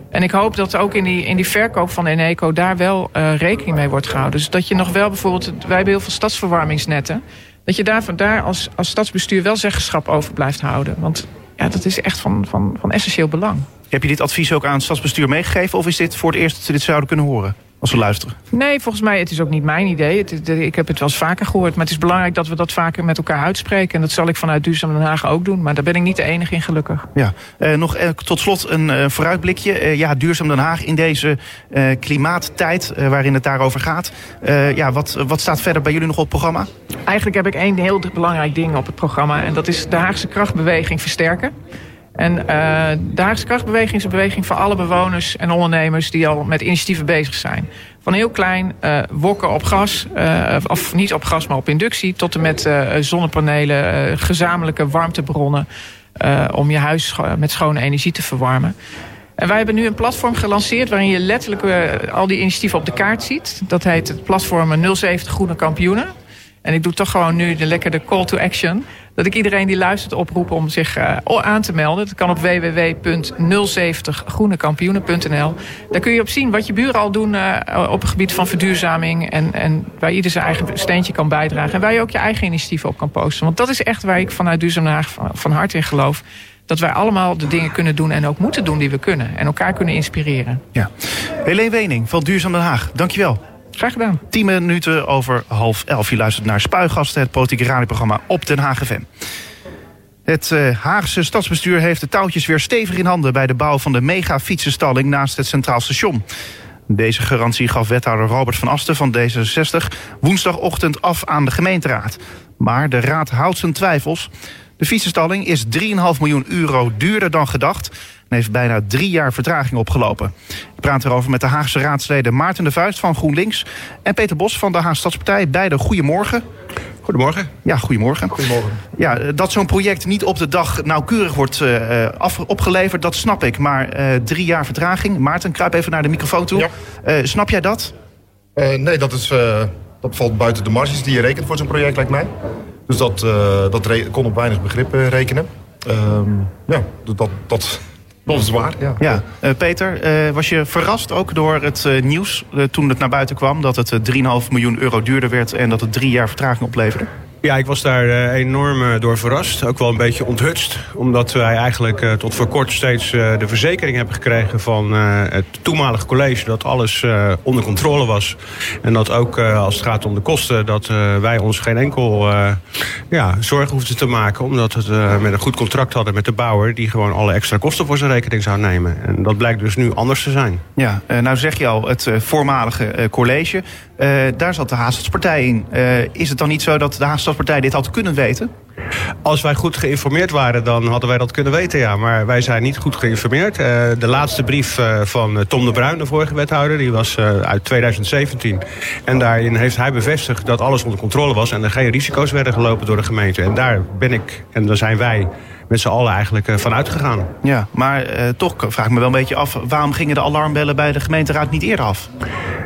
En ik hoop dat ook in die, in die verkoop van Eneco daar wel uh, rekening mee wordt gehouden. Dus dat je nog wel bijvoorbeeld, wij hebben heel veel stadsverwarmingsnetten. Dat je daar, daar als, als stadsbestuur wel zeggenschap over blijft houden. Want ja, dat is echt van, van, van essentieel belang. Heb je dit advies ook aan het stadsbestuur meegegeven? Of is dit voor het eerst dat ze dit zouden kunnen horen? Als ze luisteren. Nee, volgens mij, het is ook niet mijn idee. Het, ik heb het wel eens vaker gehoord. Maar het is belangrijk dat we dat vaker met elkaar uitspreken. En dat zal ik vanuit Duurzaam Den Haag ook doen. Maar daar ben ik niet de enige in, gelukkig. Ja, eh, nog eh, tot slot een eh, vooruitblikje. Ja, Duurzaam Den Haag in deze klimaattijd waarin het daarover gaat. Ja, wat, wat staat verder bij jullie nog op het programma? Eigenlijk heb ik één heel belangrijk ding op het programma. En dat is de Haagse krachtbeweging versterken. En uh, de Haagse krachtbeweging is een beweging voor alle bewoners en ondernemers die al met initiatieven bezig zijn. Van heel klein uh, wokken op gas, uh, of niet op gas, maar op inductie, tot en met zonnepanelen, gezamenlijke warmtebronnen om je huis met schone energie te verwarmen. En wij hebben nu een platform gelanceerd waarin je letterlijk al die initiatieven op de kaart ziet. Dat heet het platform 070 Groene Kampioenen. En ik doe toch gewoon nu de lekkere call to action. Dat ik iedereen die luistert oproep om zich uh, aan te melden. Dat kan op www.070groenekampioenen.nl. Daar kun je op zien wat je buren al doen uh, op het gebied van verduurzaming. En, en waar ieder zijn eigen steentje kan bijdragen. En waar je ook je eigen initiatieven op kan posten. Want dat is echt waar ik vanuit Duurzaam Haag van, van harte in geloof dat wij allemaal de dingen kunnen doen en ook moeten doen die we kunnen. En elkaar kunnen inspireren. Ja. Helene Wening van Duurzaam Den Haag, dankjewel. Graag gedaan. 10 minuten over half elf. Je luistert naar Spuigasten, het politieke radioprogramma op Den Haag FM. Het uh, Haagse stadsbestuur heeft de touwtjes weer stevig in handen... bij de bouw van de mega-fietsenstalling naast het Centraal Station. Deze garantie gaf wethouder Robert van Asten van D66... woensdagochtend af aan de gemeenteraad. Maar de raad houdt zijn twijfels. De fietsenstalling is 3,5 miljoen euro duurder dan gedacht en heeft bijna drie jaar vertraging opgelopen. Ik praat erover met de Haagse raadsleden Maarten de Vuist van GroenLinks... en Peter Bos van de Haagse Stadspartij. Beide goedemorgen. Goedemorgen. Ja, goedemorgen. Goedemorgen. Ja, dat zo'n project niet op de dag nauwkeurig wordt uh, af, opgeleverd, dat snap ik. Maar uh, drie jaar vertraging. Maarten, kruip even naar de microfoon toe. Ja. Uh, snap jij dat? nee, dat, is, dat valt buiten de marges die je rekent voor zo'n project, lijkt mij. Dus dat, dat kon op weinig begrip rekenen. Um, ja, dat, dat, dat is waar, ja. ja. Uh, Peter, uh, was je verrast ook door het uh, nieuws toen het naar buiten kwam... dat het 3,5 miljoen euro duurder werd en dat het drie jaar vertraging opleverde? Ja, ik was daar uh, enorm uh, door verrast. Ook wel een beetje onthutst. Omdat wij eigenlijk uh, tot voor kort steeds de verzekering hebben gekregen van het toenmalige college dat alles onder controle was. En dat ook als het gaat om de kosten, dat wij ons geen enkel ja, zorgen hoefden te maken. Omdat we met een goed contract hadden met de bouwer die gewoon alle extra kosten voor zijn rekening zou nemen. En dat blijkt dus nu anders te zijn. Ja, nou zeg je al, het voormalige college. Daar zat de Haaststadspartij in. is het dan niet zo dat de Haaststadspartij partij dit had kunnen weten? Als wij goed geïnformeerd waren, dan hadden wij dat kunnen weten, ja. Maar wij zijn niet goed geïnformeerd. Uh, de laatste brief van Tom de Bruin, de vorige wethouder, die was uit 2017. En daarin heeft hij bevestigd dat alles onder controle was... en er geen risico's werden gelopen door de gemeente. En daar ben ik, en daar zijn wij met z'n allen eigenlijk uh, van uitgegaan. Ja, maar uh, toch vraag ik me wel een beetje af... waarom gingen de alarmbellen bij de gemeenteraad niet eerder af?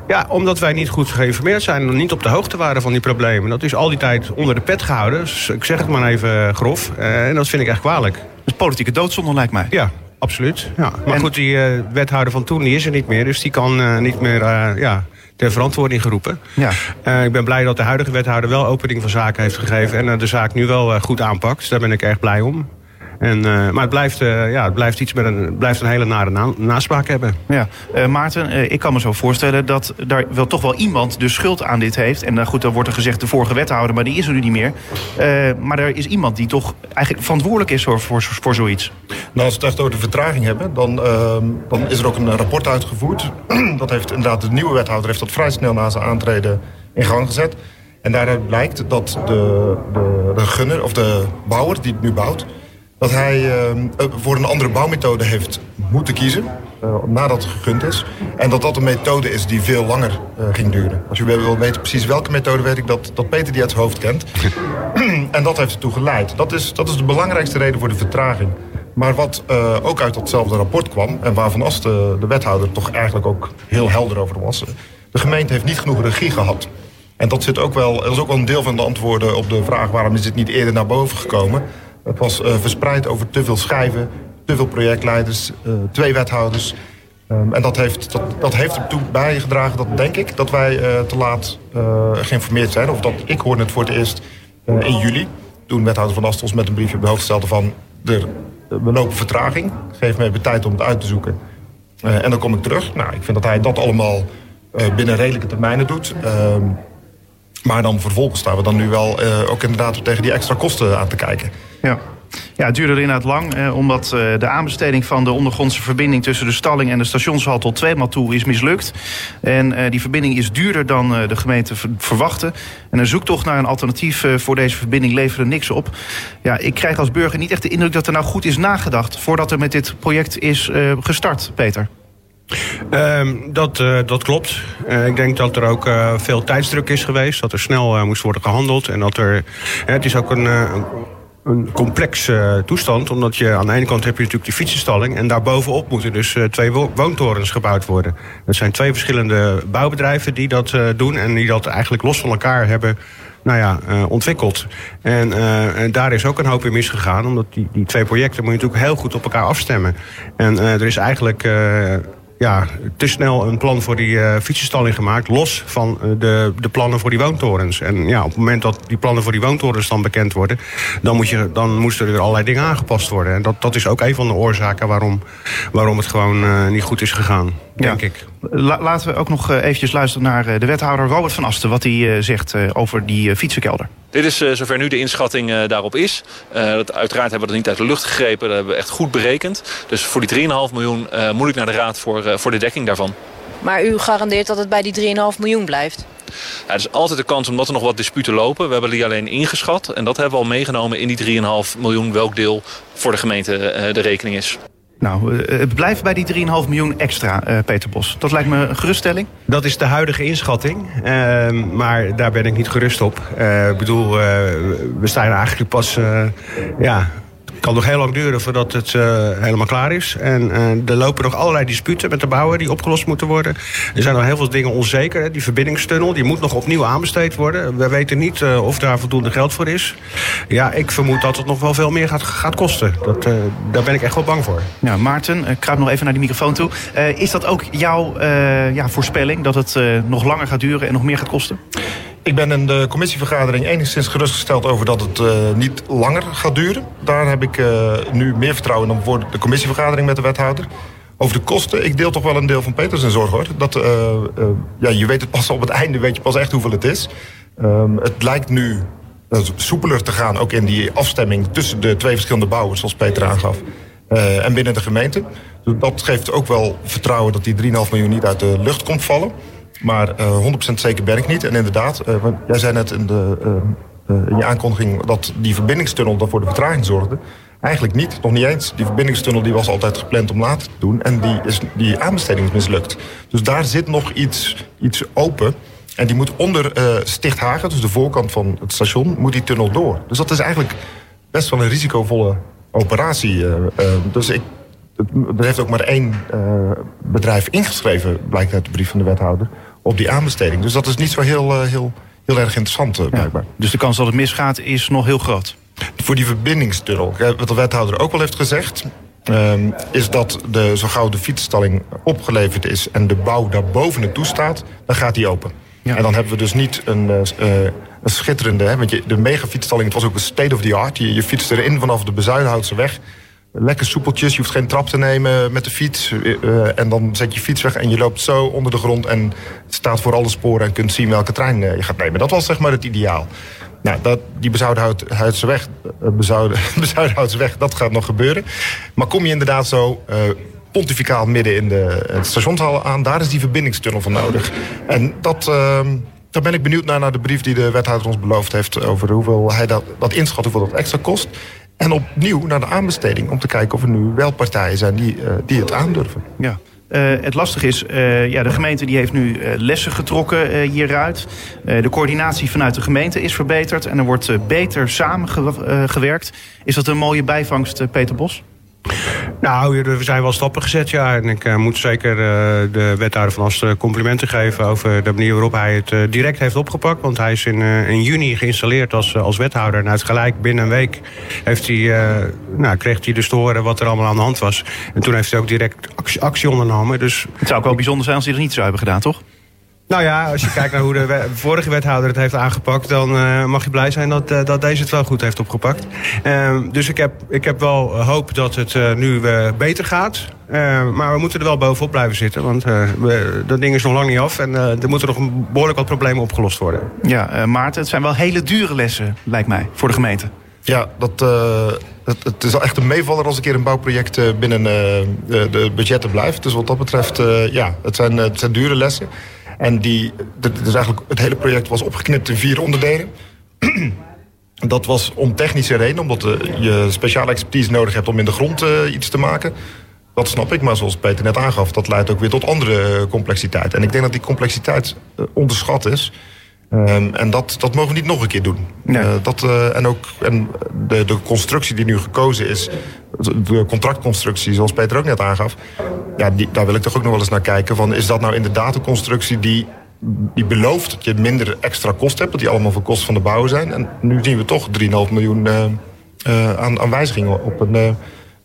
Ja, omdat wij niet goed geïnformeerd zijn... en niet op de hoogte waren van die problemen. Dat is al die tijd onder de pet gehouden. Dus ik zeg het maar even grof. Uh, en dat vind ik echt kwalijk. Dat is politieke doodzonde, lijkt mij. Ja, absoluut. Ja. Maar en... goed, die wethouder van toen die is er niet meer. Dus die kan niet meer... ja, ter verantwoording geroepen. Ja. Uh, ik ben blij dat de huidige wethouder wel opening van zaken heeft gegeven... en uh, de zaak nu wel uh, goed aanpakt. Dus daar ben ik erg blij om. En, uh, maar het blijft, uh, ja, het blijft iets met een, blijft een hele nare na naspraak hebben. Ja, uh, Maarten, ik kan me zo voorstellen dat daar wel toch wel iemand de schuld aan dit heeft. En goed, dan wordt er gezegd de vorige wethouder, maar die is er nu niet meer. maar er is iemand die toch eigenlijk verantwoordelijk is voor, voor, voor zoiets. Nou, als we het echt over de vertraging hebben, dan, ehm, dan is er ook een rapport uitgevoerd. dat heeft inderdaad de nieuwe wethouder heeft dat vrij snel na zijn aantreden in gang gezet. En daaruit blijkt dat de, de, de gunner, of de bouwer die het nu bouwt dat hij uh, voor een andere bouwmethode heeft moeten kiezen. Uh, nadat het gegund is. En dat dat een methode is die veel langer uh, ging duren. Als u wil weten precies welke methode, weet ik dat, dat Peter die uit hoofd kent. en dat heeft ertoe geleid. Dat is, dat is de belangrijkste reden voor de vertraging. Maar wat ook uit datzelfde rapport kwam... en waarvan als de, de wethouder toch eigenlijk ook heel helder over was... de gemeente heeft niet genoeg regie gehad. En dat, zit ook wel, dat is ook wel een deel van de antwoorden op de vraag... waarom is dit niet eerder naar boven gekomen... Het was uh, verspreid over te veel schijven, te veel projectleiders, uh, twee wethouders. Um, en dat heeft, dat, dat heeft ertoe bijgedragen, dat denk ik, dat wij uh, te laat geïnformeerd zijn. Of dat ik hoorde het voor het eerst in juli. Toen wethouder van Astels met een briefje op de hoofd stelde van... er we lopen vertraging. Geef me even tijd om het uit te zoeken. Eh, en dan kom ik terug. Nou, ik vind dat hij dat allemaal eh, binnen redelijke termijnen doet. Ehm, maar dan vervolgens staan we dan nu wel eh, ook inderdaad tegen die extra kosten aan te kijken. Ja. Ja, het duurde inderdaad lang, eh, omdat eh, de aanbesteding van de ondergrondse verbinding tussen de stalling en de stationshal tot tweemaal toe is mislukt. En eh, die verbinding is duurder dan eh, de gemeente ver- verwachtte. En een zoektocht naar een alternatief voor deze verbinding leverde niks op. Ja, ik krijg als burger niet echt de indruk dat er nou goed is nagedacht voordat er met dit project is gestart, Peter. Ehm, dat, eh, dat klopt. Eh, ik denk dat er ook eh, veel tijdsdruk is geweest. Dat er snel moest worden gehandeld. En dat er. het is ook een. een complexe toestand, omdat je aan de ene kant heb je natuurlijk die fietsenstalling en daarbovenop moeten dus twee wo- woontorens gebouwd worden. Dat zijn twee verschillende bouwbedrijven die dat doen en die dat eigenlijk los van elkaar hebben nou ja, ontwikkeld. En, en daar is ook een hoop in misgegaan, omdat die, die twee projecten moet je natuurlijk heel goed op elkaar afstemmen. En er is eigenlijk ja, te snel een plan voor die eh fietsenstalling gemaakt, los van eh, de, de plannen voor die woontorens. En ja, op het moment dat die plannen voor die woontorens dan bekend worden, dan, moet je, dan moesten er allerlei dingen aangepast worden. En dat, dat is ook een van de oorzaken waarom, waarom het gewoon eh, niet goed is gegaan, denk Ja. ik. La- laten we ook nog eh, eventjes luisteren naar eh, de wethouder Robert van Asten... wat hij eh, zegt over die fietsenkelder. Dit is zover nu de inschatting daarop is. Eh, dat, uiteraard hebben we dat niet uit de lucht gegrepen. Dat hebben we echt goed berekend. Dus voor die 3,5 miljoen eh, moet ik naar de raad voor, eh, voor de dekking daarvan. Maar u garandeert dat het bij die 3,5 miljoen blijft? Ja, er is altijd de kans omdat er nog wat disputen lopen. We hebben die alleen ingeschat. En dat hebben we al meegenomen in die 3,5 miljoen. Welk deel voor de gemeente eh, de rekening is. Nou, eh, het blijft bij die 3,5 miljoen extra, eh, Peter Bos. Dat lijkt me een geruststelling. Dat is de huidige inschatting, Ehm, maar daar ben ik niet gerust op. Eh, Ik bedoel, we staan eigenlijk pas, ja, het kan nog heel lang duren voordat het eh, helemaal klaar is. En eh, er lopen nog allerlei disputen met de bouwer die opgelost moeten worden. Er zijn nog heel veel dingen onzeker. hè. Die verbindingstunnel, die moet nog opnieuw aanbesteed worden. We weten niet eh, of daar voldoende geld voor is. Ja, ik vermoed dat het nog wel veel meer gaat, gaat kosten. Dat, daar ben ik echt wel bang voor. Ja, Maarten, kruip nog even naar die microfoon toe. Is dat ook jouw ja, voorspelling dat het nog langer gaat duren en nog meer gaat kosten? Ik ben in de commissievergadering enigszins gerustgesteld over dat het eh, niet langer gaat duren. Daar heb ik eh, nu meer vertrouwen in voor de commissievergadering met de wethouder. Over de kosten, ik deel toch wel een deel van Peters en zorg hoor. Dat, eh, ja, je weet het pas op het einde, weet je pas echt hoeveel het is. Ehm, het lijkt nu soepeler te gaan, ook in die afstemming tussen de twee verschillende bouwers, zoals Peter aangaf. en binnen de gemeente. Dat geeft ook wel vertrouwen dat die 3,5 miljoen niet uit de lucht komt vallen. Maar eh 100% zeker ben ik niet. En inderdaad, eh, jij zei net in, de, eh, eh, in je aankondiging dat die verbindingstunnel dan voor de vertraging zorgde. Eigenlijk niet, nog niet eens. Die verbindingstunnel die was altijd gepland om later te doen. En die, is, die aanbesteding is mislukt. Dus daar zit nog iets, iets open. En die moet onder eh Stichthagen, dus de voorkant van het station, moet die tunnel door. Dus dat is eigenlijk best wel een risicovolle operatie. eh, eh, dus ik, er heeft ook maar één eh, bedrijf ingeschreven, blijkt uit de brief van de wethouder, op die aanbesteding. Dus dat is niet zo heel, eh, heel, heel erg interessant, eh, blijkbaar. Dus de kans dat het misgaat is nog heel groot. Voor die verbindingstunnel, wat de wethouder ook al heeft gezegd... ehm, is dat de, zo gauw de fietsstalling opgeleverd is en de bouw daarboven naartoe staat, dan gaat die open. Ja. En dan hebben we dus niet een, eh, een schitterende... Hè, want je, de megafietsstalling, het was ook een state of the art. Je, je fietst erin vanaf de Bezuidenhoutse weg. Lekker soepeltjes, je hoeft geen trap te nemen met de fiets. eh, eh, en dan zet je fiets weg en je loopt zo onder de grond... en staat voor alle sporen en kunt zien welke trein eh, je gaat nemen. Dat was zeg maar het ideaal. Nou, dat, die Bezuidenhoutse weg, weg, dat gaat nog gebeuren. Maar kom je inderdaad zo pontificaal midden in de het stationshal aan... daar is die verbindingstunnel voor nodig. En dat... daar ben ik benieuwd naar, naar de brief die de wethouder ons beloofd heeft... over hoeveel hij dat, dat inschat, hoeveel dat extra kost. En opnieuw naar de aanbesteding om te kijken of er nu wel partijen zijn die, eh, die het aandurven. Ja. Eh, het lastige is, eh, ja, de gemeente die heeft nu lessen getrokken hieruit. De coördinatie vanuit de gemeente is verbeterd en er wordt beter samengewerkt. is dat een mooie bijvangst, Peter Bos? Nou, er zijn wel stappen gezet, ja. En ik eh, moet zeker eh, de wethouder van Asten complimenten geven... over de manier waarop hij het eh, direct heeft opgepakt. Want hij is in, in juni geïnstalleerd als, als wethouder. En uit gelijk binnen een week heeft hij, nou, kreeg hij dus te horen wat er allemaal aan de hand was. En toen heeft hij ook direct actie, actie ondernomen. Dus Het zou ook wel bijzonder zijn als die er niet zou hebben gedaan, toch? Nou ja, als je kijkt naar hoe de vorige wethouder het heeft aangepakt... dan eh, mag je blij zijn dat, eh, dat deze het wel goed heeft opgepakt. Ehm, dus ik heb, ik heb wel hoop dat het eh, nu eh, beter gaat. Ehm, maar we moeten er wel bovenop blijven zitten. Want eh, we, dat ding is nog lang niet af. En eh, er moeten nog een behoorlijk wat problemen opgelost worden. Ja, eh, Maarten, het zijn wel hele dure lessen, lijkt mij, voor de gemeente. Ja, dat, eh, het, het is wel echt een meevaller als een keer een bouwproject eh, binnen eh, de, budgetten blijft. Dus wat dat betreft, eh, ja, het zijn, het zijn dure lessen. En die, eigenlijk, het hele project was opgeknipt in vier onderdelen. Dat was om technische redenen, omdat eh, je speciale expertise nodig hebt om in de grond eh, iets te maken. Dat snap ik, maar zoals Peter net aangaf, dat leidt ook weer tot andere eh, complexiteit. En ik denk dat die complexiteit onderschat is. Ehm, en dat, dat mogen we niet nog een keer doen. Nee. Eh, dat, eh, en ook en de, de constructie die nu gekozen is, de contractconstructie, zoals Peter ook net aangaf, ja, die, daar wil ik toch ook nog wel eens naar kijken. Van, is dat nou inderdaad een constructie die, die belooft dat je minder extra kosten hebt, dat die allemaal voor kosten van de bouw zijn? En nu zien we toch 3,5 miljoen eh, aan, aan wijzigingen op een. eh,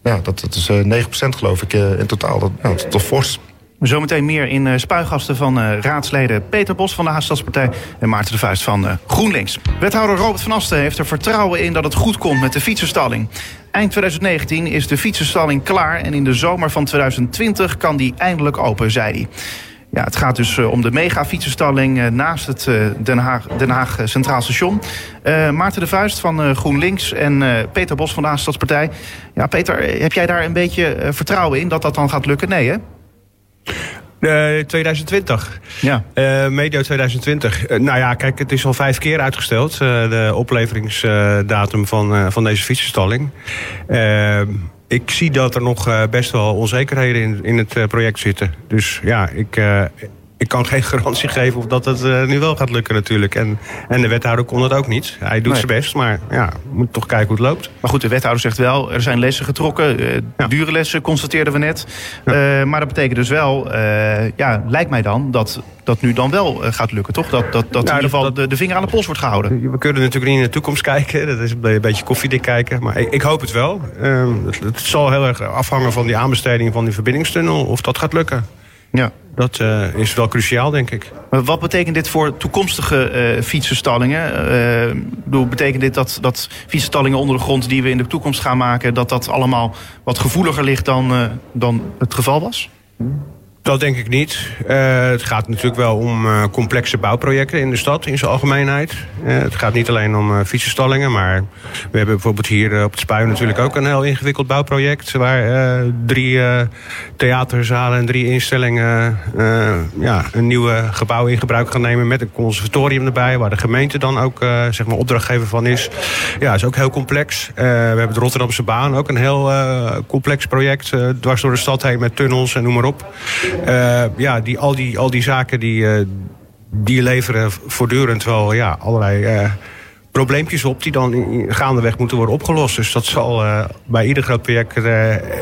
ja, dat, dat is eh 9% geloof ik in totaal. Dat, ja, dat is toch fors. Zometeen meer in eh, spuigasten van eh, raadsleden Peter Bos van de Haagstadspartij en Maarten de Vuist van eh, GroenLinks. Wethouder Robert van Asten heeft er vertrouwen in dat het goed komt met de fietsenstalling. Eind 2019 is de fietsenstalling klaar en in de zomer van 2020 kan die eindelijk open, zei hij. Ja, het gaat dus om de mega-fietsenstalling naast het Den Haag, Den Haag Centraal Station. Maarten de Vuist van GroenLinks en Peter Bos van de Haagstadspartij. Ja, Peter, heb jij daar een beetje vertrouwen in dat dat dan gaat lukken? Nee, hè? Eh, 2020. Ja. Eh, medio 2020. Eh, nou ja, kijk, het is al vijf keer uitgesteld. eh, de opleveringsdatum van, eh, van deze fietsenstalling. Eh, ik zie dat er nog eh, best wel onzekerheden in, in het eh, project zitten. Dus ja, ik, eh, ik kan geen garantie geven of dat het eh, nu wel gaat lukken natuurlijk. En, en de wethouder kon het ook niet. Hij doet Nee. zijn best, maar ja, we moeten toch kijken hoe het loopt. Maar goed, de wethouder zegt wel, er zijn lessen getrokken. eh, Ja. Dure lessen constateerden we net. Eh, maar dat betekent dus wel, ja, lijkt mij dan, dat dat nu dan wel gaat lukken, toch? Dat, dat, dat in ieder geval dat- de, de vinger aan de pols wordt gehouden. We kunnen natuurlijk niet in de toekomst kijken. Dat is een beetje koffiedik kijken. Maar ik, ik hoop het wel. Ehm, het, het zal heel erg afhangen van die aanbesteding van die verbindingstunnel. Of dat gaat lukken. Ja. Dat eh, is wel cruciaal, denk ik. Maar wat betekent dit voor toekomstige eh fietsenstallingen? Eh, ik bedoel, betekent dit dat, dat fietsenstallingen onder de grond die we in de toekomst gaan maken, dat dat allemaal wat gevoeliger ligt dan, eh, dan het geval was? Dat denk ik niet. Eh, het gaat natuurlijk wel om eh, complexe bouwprojecten in de stad in zijn algemeenheid. Eh, het gaat niet alleen om fietsenstallingen, maar we hebben bijvoorbeeld hier op het Spuien natuurlijk ook een heel ingewikkeld bouwproject. Waar drie theaterzalen en drie instellingen ja, een nieuwe gebouw in gebruik gaan nemen met een conservatorium erbij. Waar de gemeente dan ook zeg maar opdrachtgever van is. Ja, is ook heel complex. We hebben de Rotterdamse baan, ook een heel complex project. dwars door de stad heen met tunnels en noem maar op. Eh, ja, die, al, die, al die zaken die, eh, die leveren voortdurend wel ja, allerlei eh, probleempjes op... die dan gaandeweg moeten worden opgelost. Dus dat zal eh, bij ieder groot project... eh,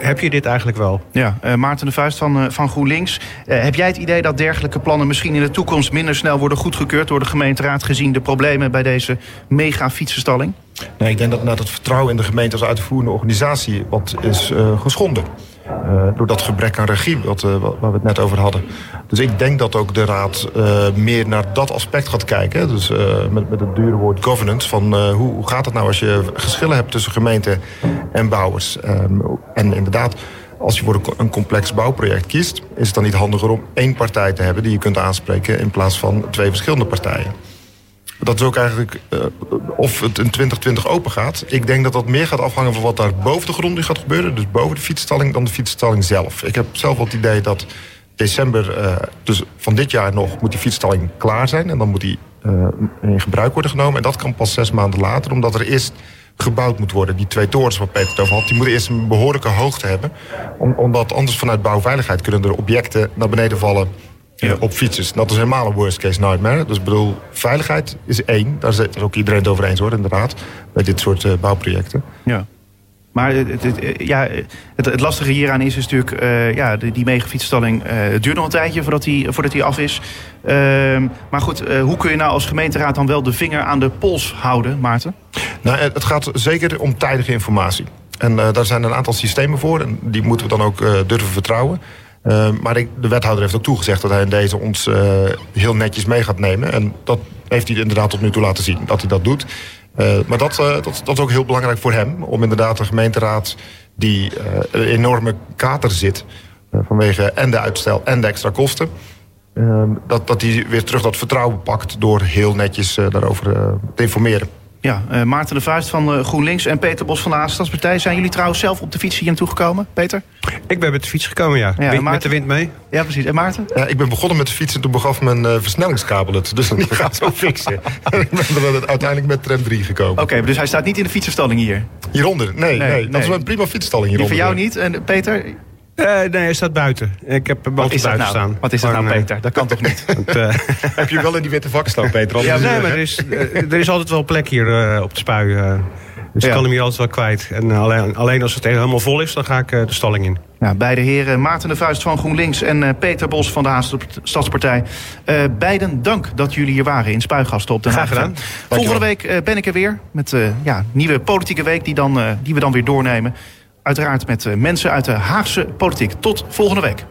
heb je dit eigenlijk wel. Ja, eh, Maarten de Vuist van, eh, van GroenLinks. Eh, heb jij het idee dat dergelijke plannen misschien in de toekomst minder snel worden goedgekeurd door de gemeenteraad gezien de problemen bij deze mega fietsenstalling? Nee, ik denk dat inderdaad het vertrouwen in de gemeente als uitvoerende organisatie wat is eh, geschonden. Eh, door dat gebrek aan regie wat, eh, wa- waar we het net over hadden. Dus ik denk dat ook de raad eh, meer naar dat aspect gaat kijken. Dus met, met het dure woord governance. Van hoe, hoe gaat het nou als je geschillen hebt tussen gemeente en bouwers? Ehm, en inderdaad, als je voor een complex bouwproject kiest, is het dan niet handiger om één partij te hebben die je kunt aanspreken in plaats van twee verschillende partijen. Dat is ook eigenlijk eh, of het in 2020 open gaat. Ik denk dat dat meer gaat afhangen van wat daar boven de grond nu gaat gebeuren. Dus boven de fietsstalling dan de fietsstalling zelf. Ik heb zelf wel het idee dat december, eh, dus van dit jaar nog, moet die fietsstalling klaar zijn. En dan moet die eh, in gebruik worden genomen. En dat kan pas zes maanden later, omdat er eerst gebouwd moet worden. Die twee torens waar Peter het over had, die moeten eerst een behoorlijke hoogte hebben. Om, omdat anders vanuit bouwveiligheid kunnen er objecten naar beneden vallen eh, op fietsers. Dat is helemaal een worst case nightmare. Dus ik bedoel, veiligheid is één. Daar is ook iedereen het over eens hoor, inderdaad. Bij dit soort eh, bouwprojecten. Ja. Maar het, het, het- ja, het, het lastige hieraan is, is natuurlijk... eh, ja, de, die megafietsstalling eh, duurt nog een tijdje voordat die, voordat die af is. Ehm, maar goed, eh, hoe kun je nou als gemeenteraad dan wel de vinger aan de pols houden, Maarten? Nou, het gaat zeker om tijdige informatie. En eh, daar zijn een aantal systemen voor. En die moeten we dan ook eh, durven vertrouwen. Uh, maar ik, de wethouder heeft ook toegezegd dat hij in deze ons uh, heel netjes mee gaat nemen. En dat heeft hij inderdaad tot nu toe laten zien, dat hij dat doet. Uh, maar dat, dat, dat, is ook heel belangrijk voor hem. Om inderdaad de gemeenteraad die een enorme kater zit... vanwege en de uitstel en de extra kosten... dat, dat hij weer terug dat vertrouwen pakt door heel netjes daarover te informeren. Ja, uh, Maarten de Vuist van uh, GroenLinks en Peter Bos van de Stadspartij. Zijn jullie trouwens zelf op de fiets hier naartoe gekomen, Peter? Ik ben met de fiets gekomen, ja. ja wind, met de wind mee. Ja, precies. En Maarten? Ja, ik ben begonnen met de fiets en toen begaf mijn uh, versnellingskabel het. Dus die gaat zo fixen. ik ben er uiteindelijk met tram 3 gekomen. Oké, okay, dus hij staat niet in de fietsenstalling hier? Hieronder? Nee, nee. nee. Dat is een prima fietsstalling hieronder. Die voor jou niet. En Peter, uh, nee, hij staat buiten. Ik heb hem buiten nou? staan. Wat is dat nou, Peter? Dat kan toch niet? Want, uh, heb je wel in die witte vak staan, Peter? ja, nee, maar er is, er is altijd wel plek hier uh, op de spui. dus ja. ik kan hem hier altijd wel kwijt. En alleen, alleen als het helemaal vol is, dan ga ik de stalling in. Ja, beide heren, Maarten de Vuist van GroenLinks en Peter Bos van de Haagse Stadspartij. beiden dank dat jullie hier waren in Spuigasten op de Graag gedaan. Volgende week ben ik er weer met ja, nieuwe politieke week die, dan, die we dan weer doornemen. Uiteraard met mensen uit de Haagse politiek. Tot volgende week.